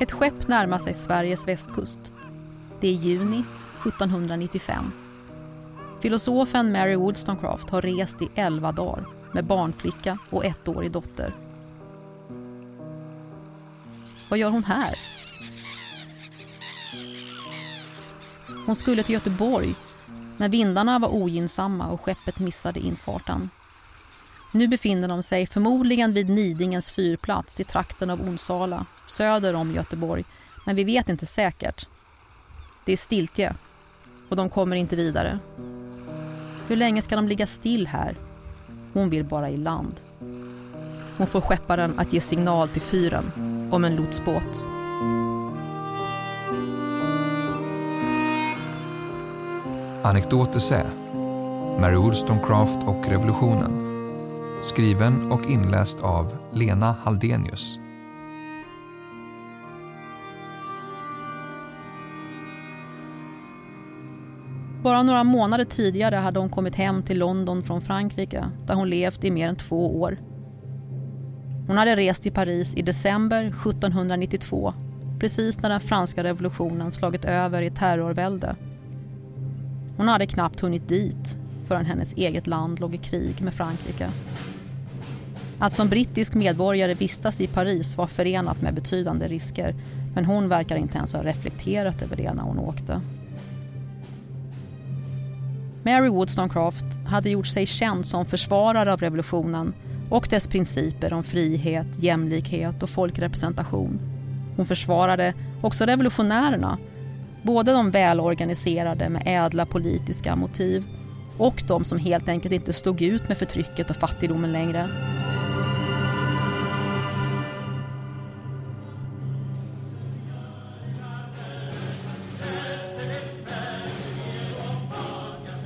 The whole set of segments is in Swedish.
Ett skepp närmar sig Sveriges västkust. Det är juni 1795. Filosofen Mary Wollstonecraft har rest i elva dagar med barnflicka och ettårig dotter. Vad gör hon här? Hon skulle till Göteborg, men vindarna var ogynnsamma och skeppet missade infarten. Nu befinner de sig förmodligen vid Nidingens fyrplats i trakten av Onsala, söder om Göteborg, men vi vet inte säkert. Det är stiltje och de kommer inte vidare. Hur länge ska de ligga still här? Hon vill bara i land. Hon får skepparen att ge signal till fyren om en lotsbåt. Anekdoter Sä, Mary Wollstonecraft och revolutionen Skriven och inläst av Lena Haldenius. Bara några månader tidigare hade hon kommit hem till London från Frankrike där hon levt i mer än två år. Hon hade rest till Paris i december 1792 precis när den franska revolutionen slagit över i terrorvälde. Hon hade knappt hunnit dit förrän hennes eget land låg i krig med Frankrike. Att som brittisk medborgare vistas i Paris var förenat med betydande risker men hon verkar inte ens ha reflekterat över det när hon åkte. Mary Wollstonecraft hade gjort sig känd som försvarare av revolutionen och dess principer om frihet, jämlikhet och folkrepresentation. Hon försvarade också revolutionärerna, både de välorganiserade med ädla politiska motiv och de som helt enkelt inte stod ut med förtrycket och fattigdomen längre.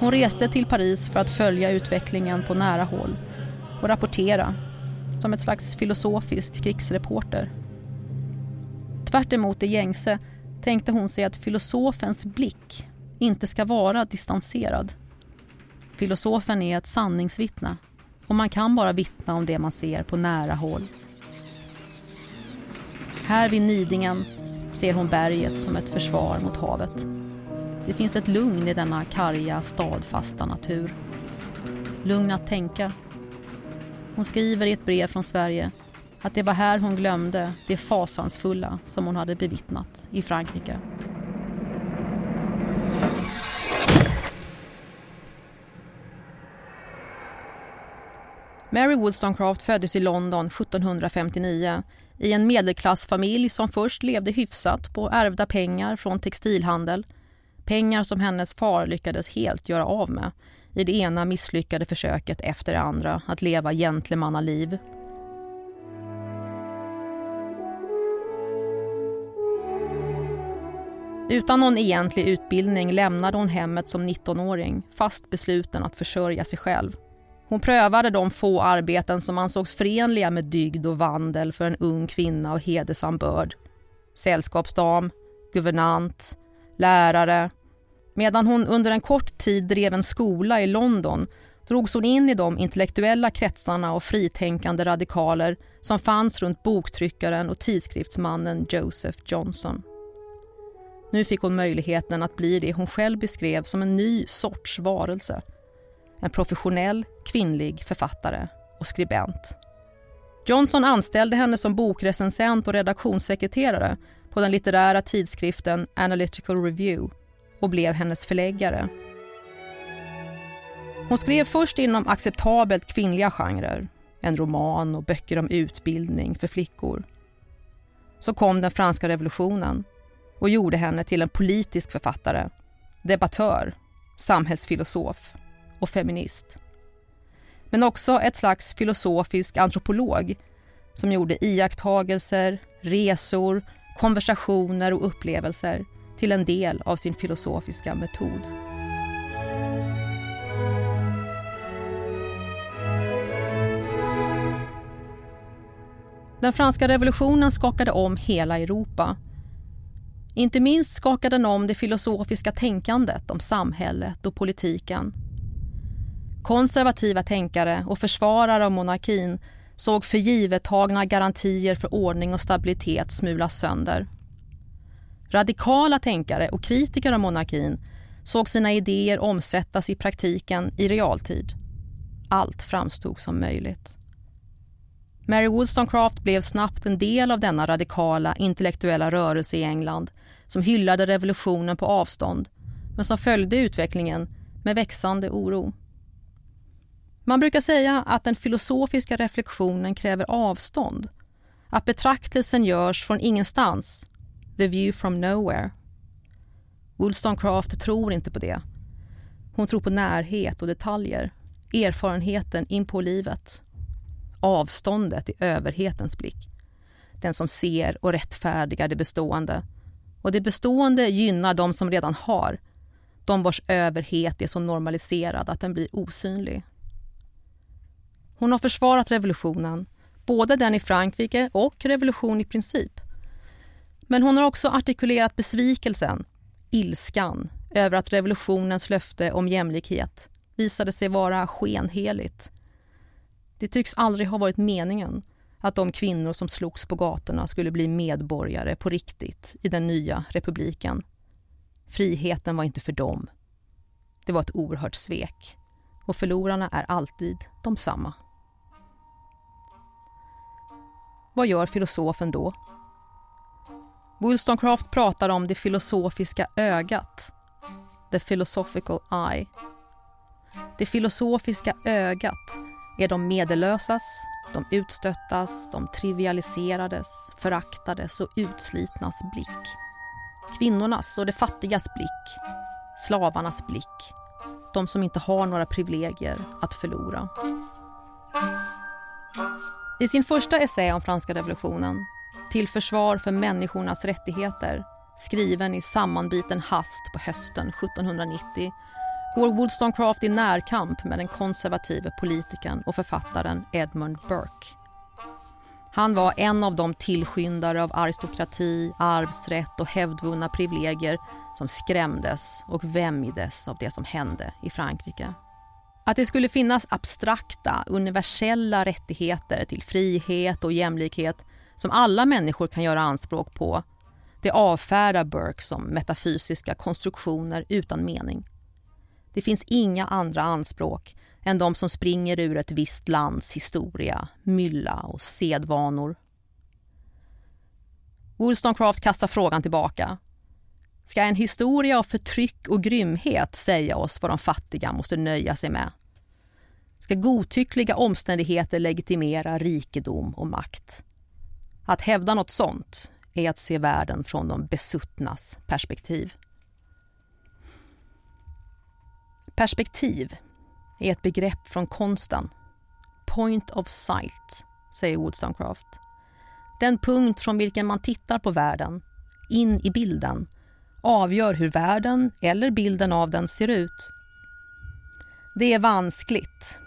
Hon reste till Paris för att följa utvecklingen på nära håll och rapportera, som ett slags filosofisk krigsreporter. Tvärt emot det gängse tänkte hon sig att filosofens blick inte ska vara distanserad. Filosofen är ett sanningsvittne och man kan bara vittna om det man ser på nära håll. Här vid Nidingen ser hon berget som ett försvar mot havet. Det finns ett lugn i denna karga, stadfasta natur. Lugn att tänka. Hon skriver i ett brev från Sverige att det var här hon glömde det fasansfulla som hon hade bevittnat i Frankrike. Mary Wollstonecraft föddes i London 1759 i en medelklassfamilj som först levde hyfsat på ärvda pengar från textilhandel Pengar som hennes far lyckades helt göra av med i det ena misslyckade försöket efter det andra att leva gentlemannaliv. Utan någon egentlig utbildning lämnade hon hemmet som 19-åring fast besluten att försörja sig själv. Hon prövade de få arbeten som ansågs förenliga med dygd och vandel för en ung kvinna av hedersam börd. Sällskapsdam, guvernant, lärare, Medan hon under en kort tid drev en skola i London drogs hon in i de intellektuella kretsarna och fritänkande radikaler som fanns runt boktryckaren och tidskriftsmannen Joseph Johnson. Nu fick hon möjligheten att bli det hon själv beskrev som en ny sorts varelse. En professionell kvinnlig författare och skribent. Johnson anställde henne som bokrecensent och redaktionssekreterare på den litterära tidskriften Analytical Review och blev hennes förläggare. Hon skrev först inom acceptabelt kvinnliga genrer, en roman och böcker om utbildning för flickor. Så kom den franska revolutionen och gjorde henne till en politisk författare, debattör, samhällsfilosof och feminist. Men också ett slags filosofisk antropolog som gjorde iakttagelser, resor, konversationer och upplevelser till en del av sin filosofiska metod. Den franska revolutionen skakade om hela Europa. Inte minst skakade den om det filosofiska tänkandet om samhället och politiken. Konservativa tänkare och försvarare av monarkin såg förgivettagna garantier för ordning och stabilitet smulas sönder. Radikala tänkare och kritiker av monarkin såg sina idéer omsättas i praktiken i realtid. Allt framstod som möjligt. Mary Wollstonecraft blev snabbt en del av denna radikala intellektuella rörelse i England som hyllade revolutionen på avstånd men som följde utvecklingen med växande oro. Man brukar säga att den filosofiska reflektionen kräver avstånd. Att betraktelsen görs från ingenstans, the view from nowhere. Wollstonecraft tror inte på det. Hon tror på närhet och detaljer, erfarenheten in på livet. Avståndet i överhetens blick. Den som ser och rättfärdigar det bestående. Och det bestående gynnar de som redan har, de vars överhet är så normaliserad att den blir osynlig. Hon har försvarat revolutionen, både den i Frankrike och revolution i princip. Men hon har också artikulerat besvikelsen, ilskan över att revolutionens löfte om jämlikhet visade sig vara skenheligt. Det tycks aldrig ha varit meningen att de kvinnor som slogs på gatorna skulle bli medborgare på riktigt i den nya republiken. Friheten var inte för dem. Det var ett oerhört svek och förlorarna är alltid de samma. Vad gör filosofen då? Wollstonecraft pratar om det filosofiska ögat, the philosophical eye. Det filosofiska ögat är de medellösas, de utstöttas, de trivialiserades, föraktades och utslitnas blick. Kvinnornas och de fattigas blick, slavarnas blick, de som inte har några privilegier att förlora. I sin första essä om franska revolutionen, Till försvar för människornas rättigheter, skriven i sammanbiten hast på hösten 1790, går Wollstonecraft i närkamp med den konservative politikern och författaren Edmund Burke. Han var en av de tillskyndare av aristokrati, arvsrätt och hävdvunna privilegier som skrämdes och vämjdes av det som hände i Frankrike. Att det skulle finnas abstrakta, universella rättigheter till frihet och jämlikhet som alla människor kan göra anspråk på, det avfärdar Burke som metafysiska konstruktioner utan mening. Det finns inga andra anspråk än de som springer ur ett visst lands historia, mylla och sedvanor. Wollstonecraft kastar frågan tillbaka. Ska en historia av förtryck och grymhet säga oss vad de fattiga måste nöja sig med? Ska godtyckliga omständigheter legitimera rikedom och makt? Att hävda något sånt är att se världen från de besuttnas perspektiv. Perspektiv är ett begrepp från konsten. Point of sight, säger Wollstonecraft. Den punkt från vilken man tittar på världen, in i bilden, avgör hur världen eller bilden av den ser ut. Det är vanskligt,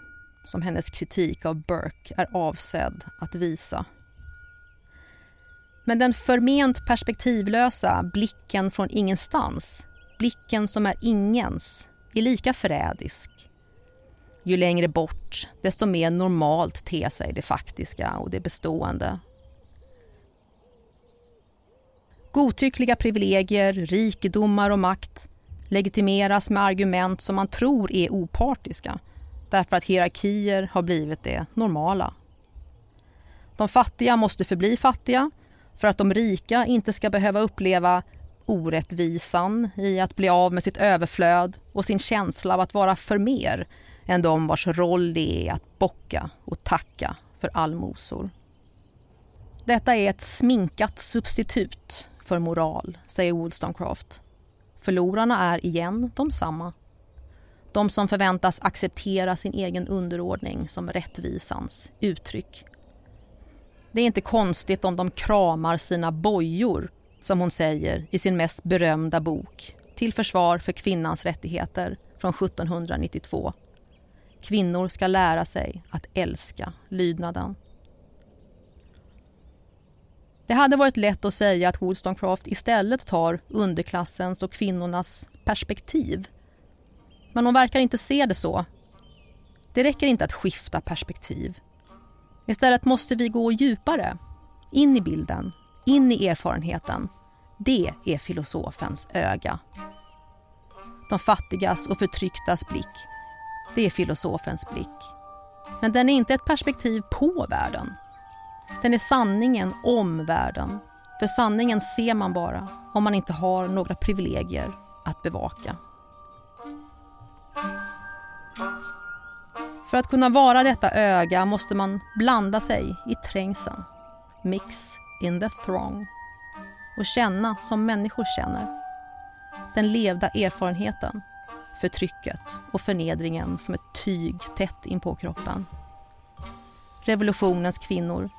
som hennes kritik av Burke är avsedd att visa. Men den förment perspektivlösa blicken från ingenstans, blicken som är ingens, är lika förrädisk. Ju längre bort, desto mer normalt ter sig det faktiska och det bestående. Godtyckliga privilegier, rikedomar och makt legitimeras med argument som man tror är opartiska därför att hierarkier har blivit det normala. De fattiga måste förbli fattiga för att de rika inte ska behöva uppleva orättvisan i att bli av med sitt överflöd och sin känsla av att vara för mer än de vars roll det är att bocka och tacka för allmosor. Detta är ett sminkat substitut för moral, säger Wollstonecraft. Förlorarna är igen de samma. De som förväntas acceptera sin egen underordning som rättvisans uttryck. Det är inte konstigt om de kramar sina bojor, som hon säger i sin mest berömda bok Till försvar för kvinnans rättigheter från 1792. Kvinnor ska lära sig att älska lydnaden. Det hade varit lätt att säga att Wollstonecraft istället tar underklassens och kvinnornas perspektiv. Men hon verkar inte se det så. Det räcker inte att skifta perspektiv. Istället måste vi gå djupare, in i bilden, in i erfarenheten. Det är filosofens öga. De fattigas och förtrycktas blick, det är filosofens blick. Men den är inte ett perspektiv på världen. Den är sanningen om världen. För sanningen ser man bara om man inte har några privilegier att bevaka. För att kunna vara detta öga måste man blanda sig i trängseln. Mix in the throng. Och känna som människor känner. Den levda erfarenheten, förtrycket och förnedringen som ett tyg tätt in på kroppen. Revolutionens kvinnor,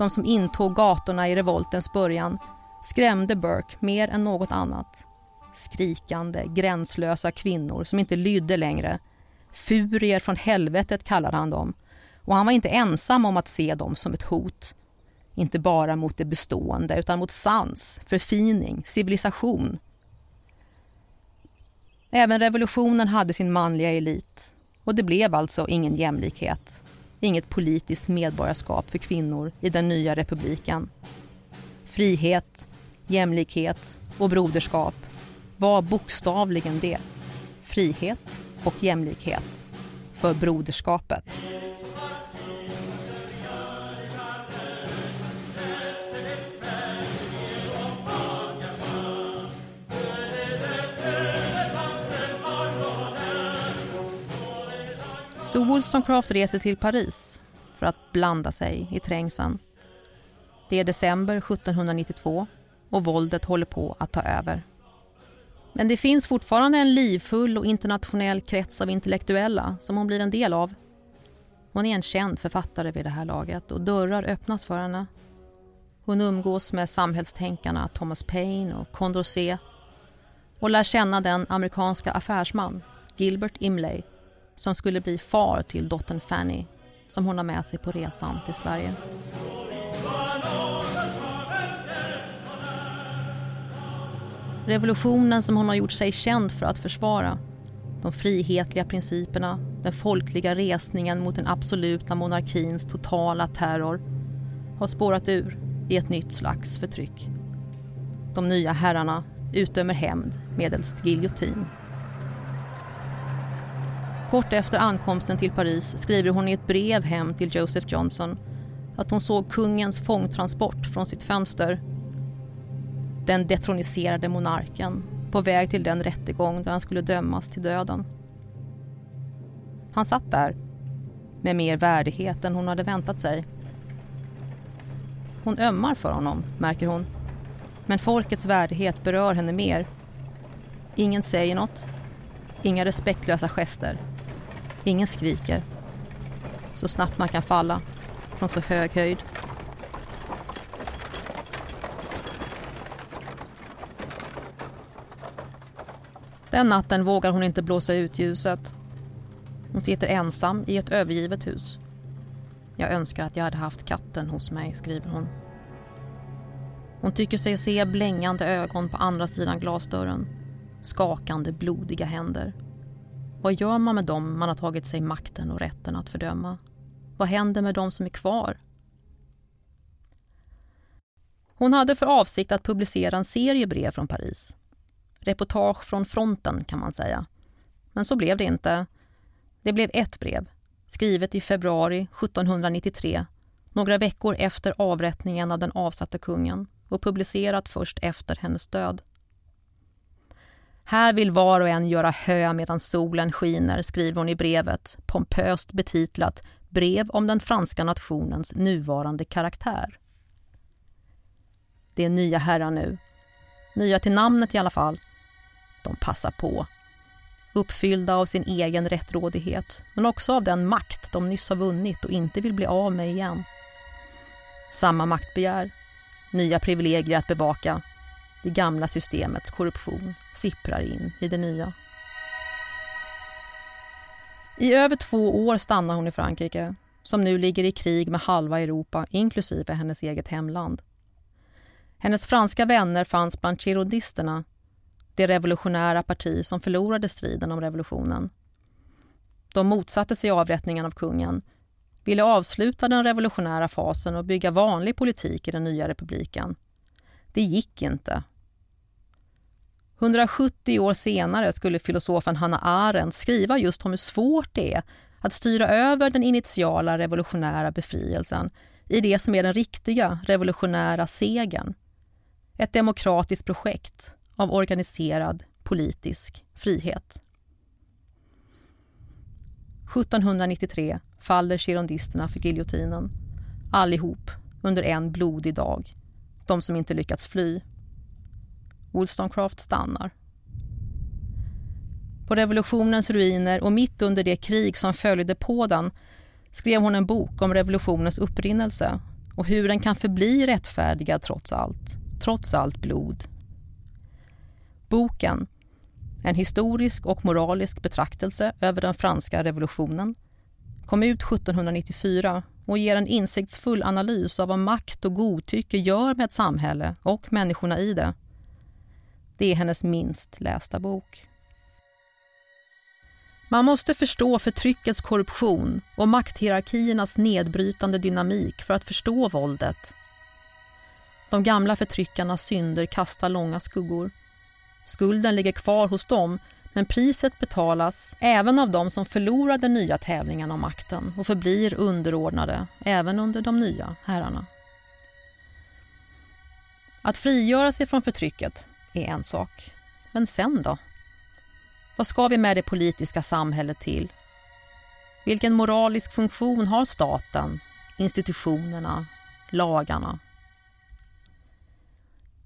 de som intog gatorna i revoltens början, skrämde Burke mer än något annat. Skrikande, gränslösa kvinnor som inte lydde längre Furier från helvetet kallade han dem. Och han var inte ensam om att se dem som ett hot. Inte bara mot det bestående utan mot sans, förfining, civilisation. Även revolutionen hade sin manliga elit. Och det blev alltså ingen jämlikhet. Inget politiskt medborgarskap för kvinnor i den nya republiken. Frihet, jämlikhet och broderskap var bokstavligen det. Frihet och jämlikhet för broderskapet. Så Wollstonecraft reser till Paris för att blanda sig i trängseln. Det är december 1792 och våldet håller på att ta över. Men det finns fortfarande en livfull och internationell krets av intellektuella som hon blir en del av. Hon är en känd författare vid det här laget och dörrar öppnas för henne. Hon umgås med samhällstänkarna Thomas Paine och Condorcet och lär känna den amerikanska affärsman Gilbert Imlay som skulle bli far till dottern Fanny som hon har med sig på resan till Sverige. Revolutionen som hon har gjort sig känd för att försvara. De frihetliga principerna, den folkliga resningen mot den absoluta monarkins totala terror har spårat ur i ett nytt slags förtryck. De nya herrarna utdömer hämnd medelst giljotin. Kort efter ankomsten till Paris skriver hon i ett brev hem till Joseph Johnson att hon såg kungens fångtransport från sitt fönster den detroniserade monarken på väg till den rättegång där han skulle dömas till döden. Han satt där med mer värdighet än hon hade väntat sig. Hon ömmar för honom, märker hon. Men folkets värdighet berör henne mer. Ingen säger något. Inga respektlösa gester. Ingen skriker. Så snabbt man kan falla från så hög höjd. Den natten vågar hon inte blåsa ut ljuset. Hon sitter ensam i ett övergivet hus. Jag önskar att jag hade haft katten hos mig, skriver hon. Hon tycker sig se blängande ögon på andra sidan glasdörren. Skakande, blodiga händer. Vad gör man med dem man har tagit sig makten och rätten att fördöma? Vad händer med dem som är kvar? Hon hade för avsikt att publicera en serie brev från Paris reportage från fronten kan man säga. Men så blev det inte. Det blev ett brev, skrivet i februari 1793, några veckor efter avrättningen av den avsatte kungen och publicerat först efter hennes död. Här vill var och en göra hö medan solen skiner, skriver hon i brevet, pompöst betitlat Brev om den franska nationens nuvarande karaktär. Det är nya herrar nu. Nya till namnet i alla fall, de passar på. Uppfyllda av sin egen rättrådighet, men också av den makt de nyss har vunnit och inte vill bli av med igen. Samma maktbegär, nya privilegier att bevaka. Det gamla systemets korruption sipprar in i det nya. I över två år stannar hon i Frankrike som nu ligger i krig med halva Europa, inklusive hennes eget hemland. Hennes franska vänner fanns bland girondisterna det revolutionära parti som förlorade striden om revolutionen. De motsatte sig avrättningen av kungen, ville avsluta den revolutionära fasen och bygga vanlig politik i den nya republiken. Det gick inte. 170 år senare skulle filosofen Hanna Arendt skriva just om hur svårt det är att styra över den initiala revolutionära befrielsen i det som är den riktiga revolutionära segern. Ett demokratiskt projekt av organiserad politisk frihet. 1793 faller girondisterna för giljotinen. Allihop under en blodig dag. De som inte lyckats fly. Wollstonecraft stannar. På revolutionens ruiner och mitt under det krig som följde på den skrev hon en bok om revolutionens upprinnelse och hur den kan förbli rättfärdigad trots allt, trots allt blod. Boken, en historisk och moralisk betraktelse över den franska revolutionen, kom ut 1794 och ger en insiktsfull analys av vad makt och godtycke gör med ett samhälle och människorna i det. Det är hennes minst lästa bok. Man måste förstå förtryckets korruption och makthierarkiernas nedbrytande dynamik för att förstå våldet. De gamla förtryckarnas synder kastar långa skuggor. Skulden ligger kvar hos dem men priset betalas även av dem som förlorar den nya tävlingen om makten och förblir underordnade även under de nya herrarna. Att frigöra sig från förtrycket är en sak. Men sen då? Vad ska vi med det politiska samhället till? Vilken moralisk funktion har staten, institutionerna, lagarna?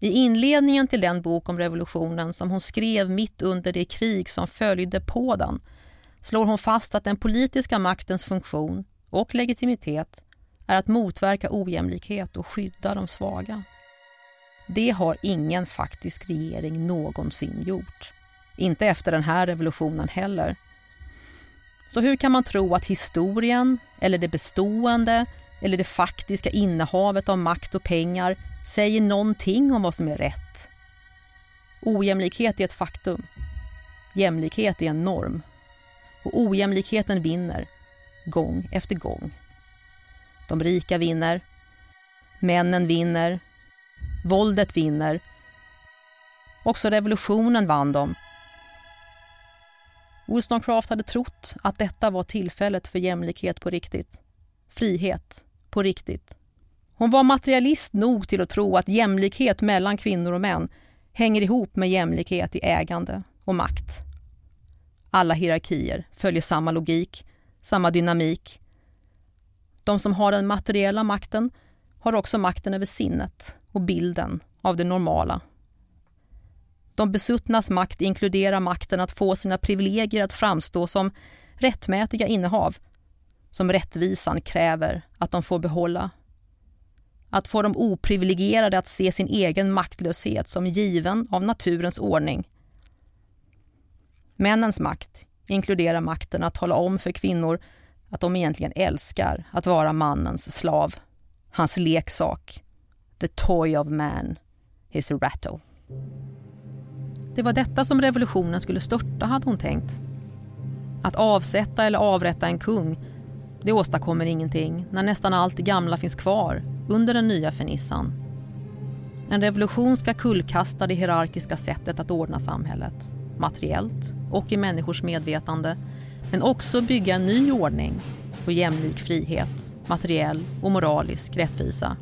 I inledningen till den bok om revolutionen som hon skrev mitt under det krig som följde på den slår hon fast att den politiska maktens funktion och legitimitet är att motverka ojämlikhet och skydda de svaga. Det har ingen faktisk regering någonsin gjort. Inte efter den här revolutionen heller. Så hur kan man tro att historien, eller det bestående eller det faktiska innehavet av makt och pengar säger någonting om vad som är rätt? Ojämlikhet är ett faktum. Jämlikhet är en norm. Och ojämlikheten vinner, gång efter gång. De rika vinner. Männen vinner. Våldet vinner. Också revolutionen vann de Wollstonecraft hade trott att detta var tillfället för jämlikhet på riktigt. Frihet på riktigt. Hon var materialist nog till att tro att jämlikhet mellan kvinnor och män hänger ihop med jämlikhet i ägande och makt. Alla hierarkier följer samma logik, samma dynamik. De som har den materiella makten har också makten över sinnet och bilden av det normala de besuttnas makt inkluderar makten att få sina privilegier att framstå som rättmätiga innehav som rättvisan kräver att de får behålla. Att få de oprivilegierade att se sin egen maktlöshet som given av naturens ordning. Männens makt inkluderar makten att tala om för kvinnor att de egentligen älskar att vara mannens slav, hans leksak. The toy of man, is a rattle. Det var detta som revolutionen skulle störta, hade hon tänkt. Att avsätta eller avrätta en kung, det åstadkommer ingenting när nästan allt det gamla finns kvar under den nya fernissan. En revolution ska kullkasta det hierarkiska sättet att ordna samhället, materiellt och i människors medvetande, men också bygga en ny ordning på jämlik frihet, materiell och moralisk rättvisa.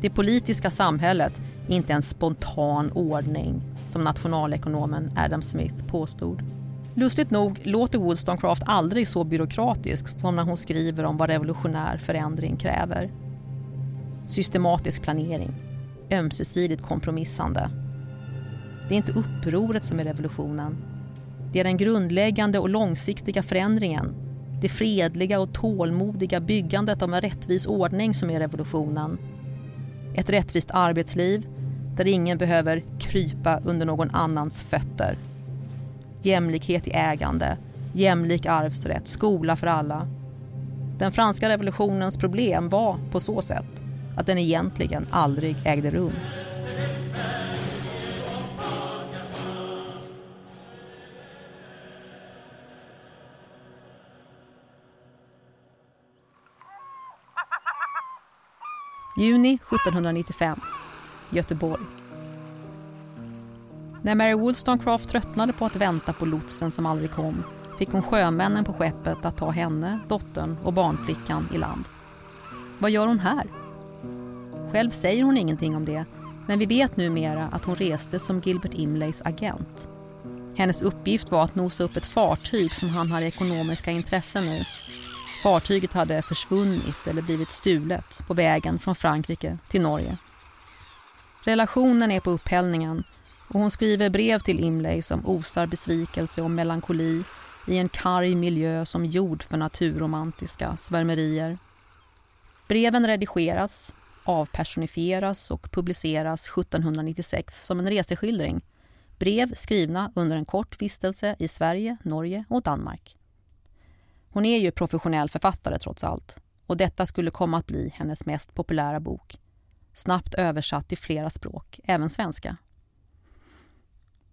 Det politiska samhället är inte en spontan ordning som nationalekonomen Adam Smith påstod. Lustigt nog låter Wollstonecraft aldrig så byråkratisk som när hon skriver om vad revolutionär förändring kräver. Systematisk planering, ömsesidigt kompromissande. Det är inte upproret som är revolutionen. Det är den grundläggande och långsiktiga förändringen. Det fredliga och tålmodiga byggandet av en rättvis ordning som är revolutionen. Ett rättvist arbetsliv, där ingen behöver krypa under någon annans fötter. Jämlikhet i ägande, jämlik arvsrätt, skola för alla. Den franska revolutionens problem var på så sätt att den egentligen aldrig ägde rum. Juni 1795. Göteborg. När Mary Wollstonecraft tröttnade på att vänta på lotsen som aldrig kom fick hon sjömännen på skeppet att ta henne, dottern och barnflickan i land. Vad gör hon här? Själv säger hon ingenting om det men vi vet numera att hon reste som Gilbert Imleys agent. Hennes uppgift var att nosa upp ett fartyg som han hade ekonomiska intressen i. Fartyget hade försvunnit eller blivit stulet på vägen från Frankrike till Norge. Relationen är på upphällningen och hon skriver brev till Imlay som osar besvikelse och melankoli i en karg miljö som gjord för naturromantiska svärmerier. Breven redigeras, avpersonifieras och publiceras 1796 som en reseskildring. Brev skrivna under en kort vistelse i Sverige, Norge och Danmark. Hon är ju professionell författare trots allt och detta skulle komma att bli hennes mest populära bok. Snabbt översatt till flera språk, även svenska.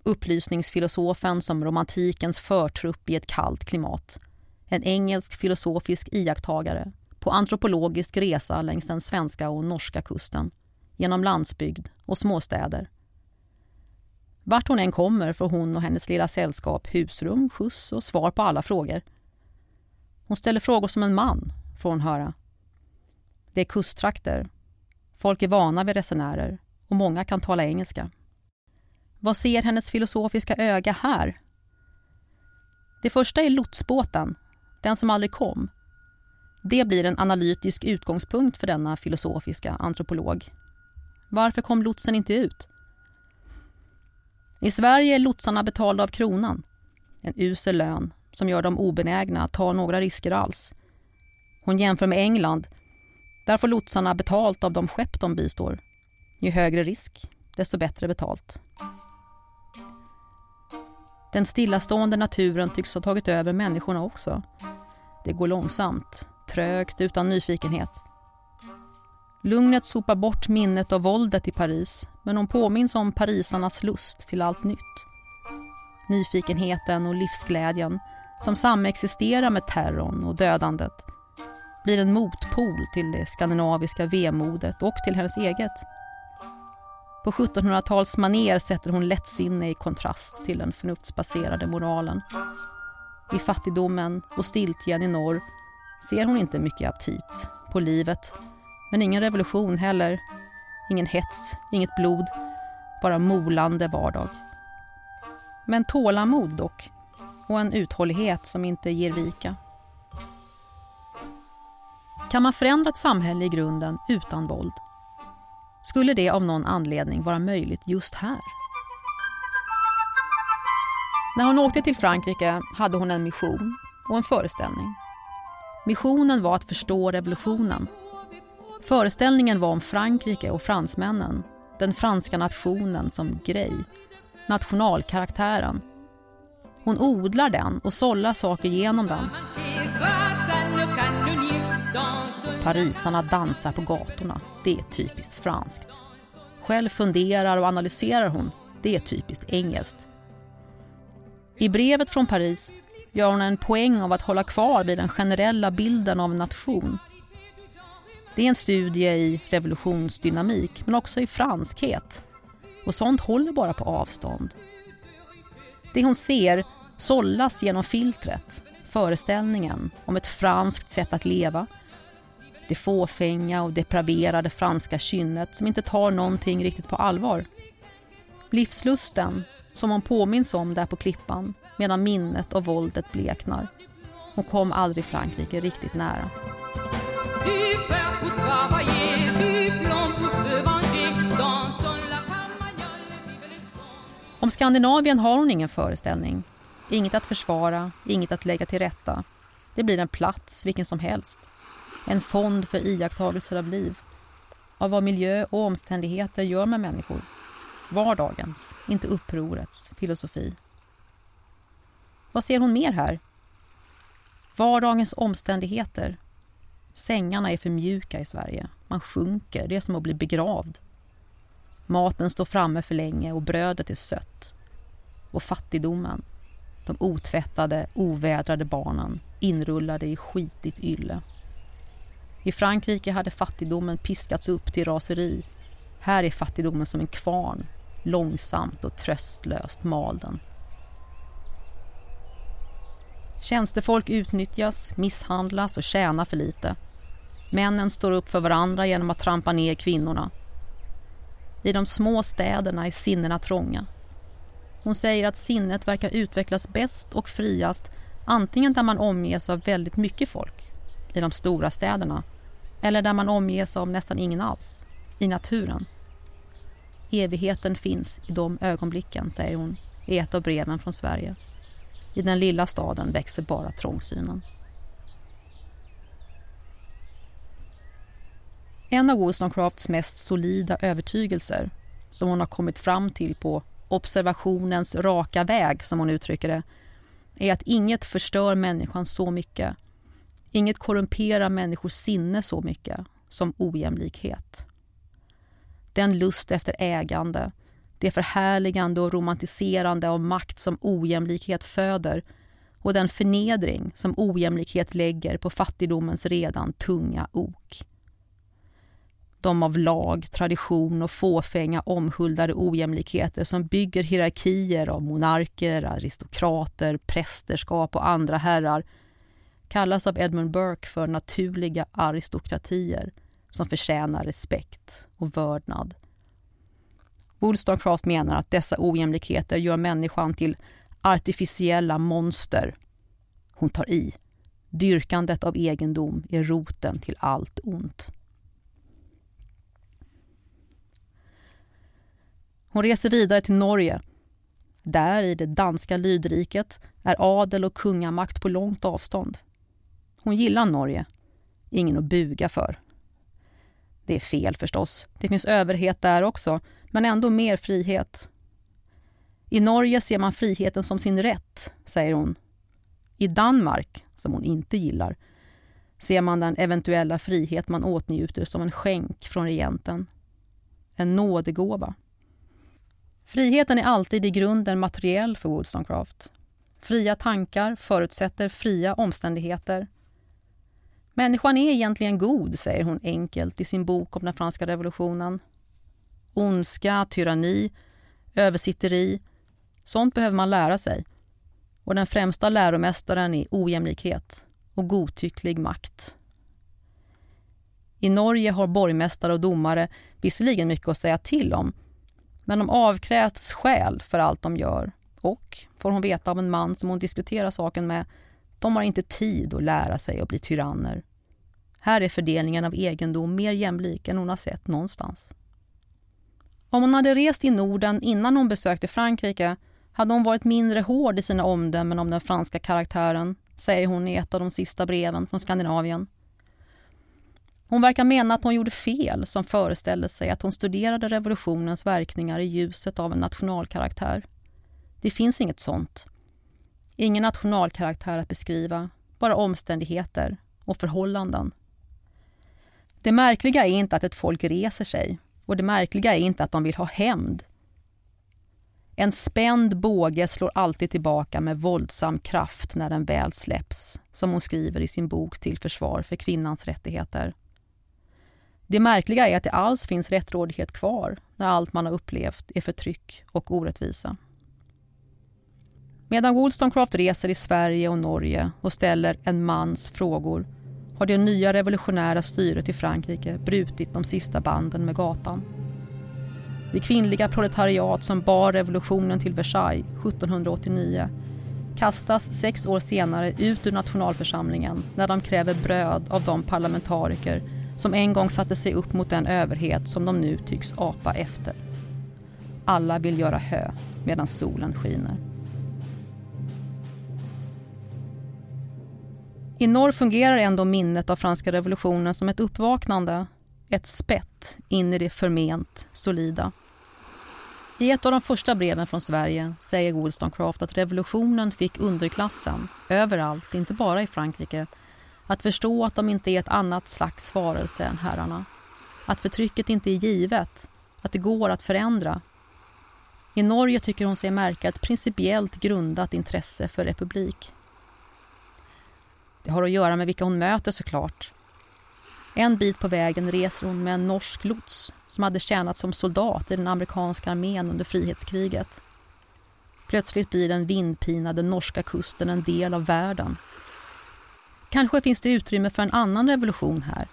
Upplysningsfilosofen som romantikens förtrupp i ett kallt klimat. En engelsk filosofisk iakttagare på antropologisk resa längs den svenska och norska kusten, genom landsbygd och småstäder. Vart hon än kommer får hon och hennes lilla sällskap husrum, skjuts och svar på alla frågor. Hon ställer frågor som en man, får hon höra. Det är kusttrakter. Folk är vana vid resenärer och många kan tala engelska. Vad ser hennes filosofiska öga här? Det första är lotsbåten, den som aldrig kom. Det blir en analytisk utgångspunkt för denna filosofiska antropolog. Varför kom lotsen inte ut? I Sverige är lotsarna betalda av kronan. En usel lön som gör dem obenägna att ta några risker alls. Hon jämför med England. Där får lotsarna betalt av de skepp de bistår. Ju högre risk, desto bättre betalt. Den stillastående naturen tycks ha tagit över människorna också. Det går långsamt, trögt, utan nyfikenhet. Lugnet sopar bort minnet av våldet i Paris men hon påminns om parisarnas lust till allt nytt. Nyfikenheten och livsglädjen som samexisterar med terrorn och dödandet blir en motpol till det skandinaviska vemodet och till hennes eget. På 1700-tals maner sätter hon lättsinne i kontrast till den förnuftsbaserade moralen. I fattigdomen och stiltjen i norr ser hon inte mycket aptit på livet. Men ingen revolution heller. Ingen hets, inget blod. Bara molande vardag. Men tålamod dock. Och en uthållighet som inte ger vika. Kan man förändra ett samhälle i grunden utan våld? Skulle det av någon anledning vara möjligt just här? När hon åkte till Frankrike hade hon en mission och en föreställning. Missionen var att förstå revolutionen. Föreställningen var om Frankrike och fransmännen, den franska nationen som grej, nationalkaraktären. Hon odlar den och sållar saker genom den. Parisarna dansar på gatorna. Det är typiskt franskt. Själv funderar och analyserar hon. Det är typiskt engelskt. I brevet från Paris gör hon en poäng av att hålla kvar vid den generella bilden av en nation. Det är en studie i revolutionsdynamik men också i franskhet. Och sånt håller bara på avstånd. Det hon ser sållas genom filtret, föreställningen om ett franskt sätt att leva. Det fåfänga och depraverade franska kynnet som inte tar någonting riktigt på allvar. Livslusten som hon påminns om där på klippan medan minnet av våldet bleknar. Hon kom aldrig Frankrike riktigt nära. Om Skandinavien har hon ingen föreställning. Inget att försvara, inget att lägga till rätta. Det blir en plats, vilken som helst. En fond för iakttagelser av liv. Av vad miljö och omständigheter gör med människor. Vardagens, inte upprorets, filosofi. Vad ser hon mer här? Vardagens omständigheter. Sängarna är för mjuka i Sverige. Man sjunker, det är som att bli begravd. Maten står framme för länge och brödet är sött. Och fattigdomen. De otvättade, ovädrade barnen inrullade i skitigt ylle. I Frankrike hade fattigdomen piskats upp till raseri. Här är fattigdomen som en kvarn, långsamt och tröstlöst malden. Tjänstefolk utnyttjas, misshandlas och tjänar för lite. Männen står upp för varandra genom att trampa ner kvinnorna. I de små städerna är sinnena trånga. Hon säger att sinnet verkar utvecklas bäst och friast antingen där man omges av väldigt mycket folk, i de stora städerna, eller där man omges av nästan ingen alls, i naturen. Evigheten finns i de ögonblicken, säger hon i ett av breven från Sverige. I den lilla staden växer bara trångsynen. En av Wollstonecrafts mest solida övertygelser som hon har kommit fram till på observationens raka väg, som hon uttrycker det, är att inget förstör människan så mycket, inget korrumperar människors sinne så mycket som ojämlikhet. Den lust efter ägande, det förhärligande och romantiserande av makt som ojämlikhet föder och den förnedring som ojämlikhet lägger på fattigdomens redan tunga ok. De av lag, tradition och fåfänga omhuldade ojämlikheter som bygger hierarkier av monarker, aristokrater, prästerskap och andra herrar kallas av Edmund Burke för naturliga aristokratier som förtjänar respekt och vördnad. Wollstonecraft menar att dessa ojämlikheter gör människan till artificiella monster. Hon tar i. Dyrkandet av egendom är roten till allt ont. Hon reser vidare till Norge. Där, i det danska lydriket, är adel och kungamakt på långt avstånd. Hon gillar Norge. Ingen att buga för. Det är fel förstås. Det finns överhet där också, men ändå mer frihet. I Norge ser man friheten som sin rätt, säger hon. I Danmark, som hon inte gillar, ser man den eventuella frihet man åtnjuter som en skänk från regenten. En nådegåva. Friheten är alltid i grunden materiell för Wollstonecraft. Fria tankar förutsätter fria omständigheter. Människan är egentligen god, säger hon enkelt i sin bok om den franska revolutionen. Ondska, tyranni, översitteri, sånt behöver man lära sig. Och den främsta läromästaren är ojämlikhet och godtycklig makt. I Norge har borgmästare och domare visserligen mycket att säga till om men de avkrävs skäl för allt de gör och, får hon veta av en man som hon diskuterar saken med, de har inte tid att lära sig att bli tyranner. Här är fördelningen av egendom mer jämlik än hon har sett någonstans. Om hon hade rest i Norden innan hon besökte Frankrike hade hon varit mindre hård i sina omdömen om den franska karaktären, säger hon i ett av de sista breven från Skandinavien. Hon verkar mena att hon gjorde fel som föreställde sig att hon studerade revolutionens verkningar i ljuset av en nationalkaraktär. Det finns inget sånt. Ingen nationalkaraktär att beskriva, bara omständigheter och förhållanden. Det märkliga är inte att ett folk reser sig och det märkliga är inte att de vill ha hämnd. En spänd båge slår alltid tillbaka med våldsam kraft när den väl släpps, som hon skriver i sin bok Till försvar för kvinnans rättigheter. Det märkliga är att det alls finns rättrådighet kvar när allt man har upplevt är förtryck och orättvisa. Medan Wollstonecraft reser i Sverige och Norge och ställer en mans frågor har det nya revolutionära styret i Frankrike brutit de sista banden med gatan. Det kvinnliga proletariat som bar revolutionen till Versailles 1789 kastas sex år senare ut ur nationalförsamlingen när de kräver bröd av de parlamentariker som en gång satte sig upp mot den överhet som de nu tycks apa efter. Alla vill göra hö medan solen skiner. I norr fungerar ändå minnet av franska revolutionen som ett uppvaknande, ett spett in i det förment solida. I ett av de första breven från Sverige säger Wollstonecraft att revolutionen fick underklassen, överallt, inte bara i Frankrike, att förstå att de inte är ett annat slags varelse än herrarna. Att förtrycket inte är givet, att det går att förändra. I Norge tycker hon sig märka ett principiellt grundat intresse för republik. Det har att göra med vilka hon möter såklart. En bit på vägen reser hon med en norsk lots som hade tjänat som soldat i den amerikanska armén under frihetskriget. Plötsligt blir den vindpinade norska kusten en del av världen. Kanske finns det utrymme för en annan revolution här.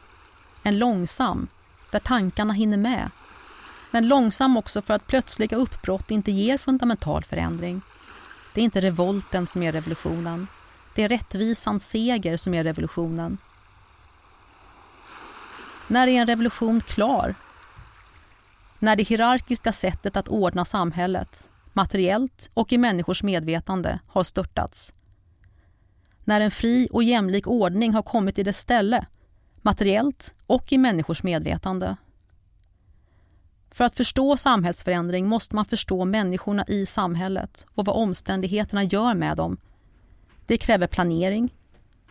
En långsam, där tankarna hinner med. Men långsam också för att plötsliga uppbrott inte ger fundamental förändring. Det är inte revolten som är revolutionen. Det är rättvisans seger som är revolutionen. När är en revolution klar? När det hierarkiska sättet att ordna samhället, materiellt och i människors medvetande, har störtats. När en fri och jämlik ordning har kommit i dess ställe, materiellt och i människors medvetande. För att förstå samhällsförändring måste man förstå människorna i samhället och vad omständigheterna gör med dem. Det kräver planering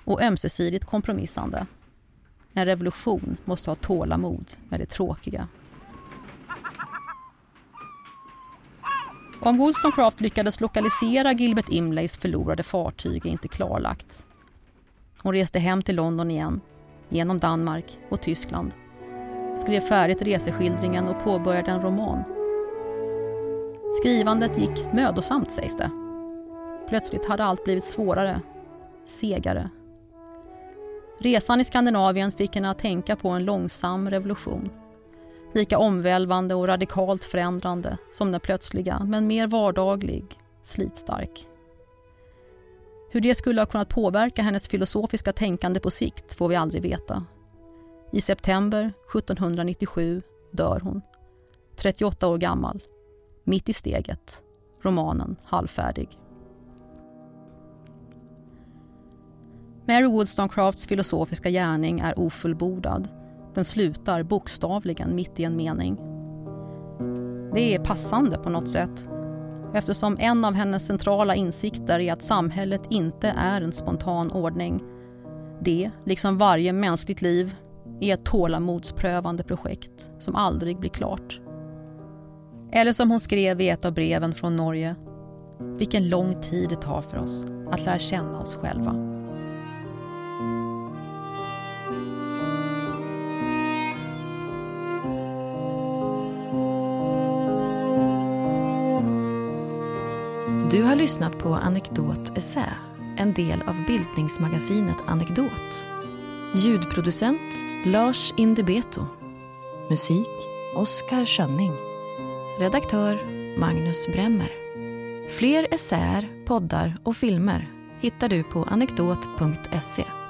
och ömsesidigt kompromissande. En revolution måste ha tålamod med det tråkiga. Om Wollstonecraft lyckades lokalisera Gilbert Imlays förlorade fartyg är inte klarlagt. Hon reste hem till London igen, genom Danmark och Tyskland. Skrev färdigt reseskildringen och påbörjade en roman. Skrivandet gick mödosamt sägs det. Plötsligt hade allt blivit svårare, segare Resan i Skandinavien fick henne att tänka på en långsam revolution. Lika omvälvande och radikalt förändrande som den plötsliga, men mer vardaglig, slitstark. Hur det skulle ha kunnat påverka hennes filosofiska tänkande på sikt får vi aldrig veta. I september 1797 dör hon, 38 år gammal, mitt i steget, romanen halvfärdig. Mary Wollstonecrafts filosofiska gärning är ofullbordad. Den slutar bokstavligen mitt i en mening. Det är passande på något sätt eftersom en av hennes centrala insikter är att samhället inte är en spontan ordning. Det, liksom varje mänskligt liv, är ett tålamodsprövande projekt som aldrig blir klart. Eller som hon skrev i ett av breven från Norge. Vilken lång tid det tar för oss att lära känna oss själva. Lyssnat på Anekdot Essä, en del av bildningsmagasinet Anekdot. Ljudproducent Lars Indebeto. Musik Oskar Schönning. Redaktör Magnus Bremmer. Fler essäer, poddar och filmer hittar du på anekdot.se.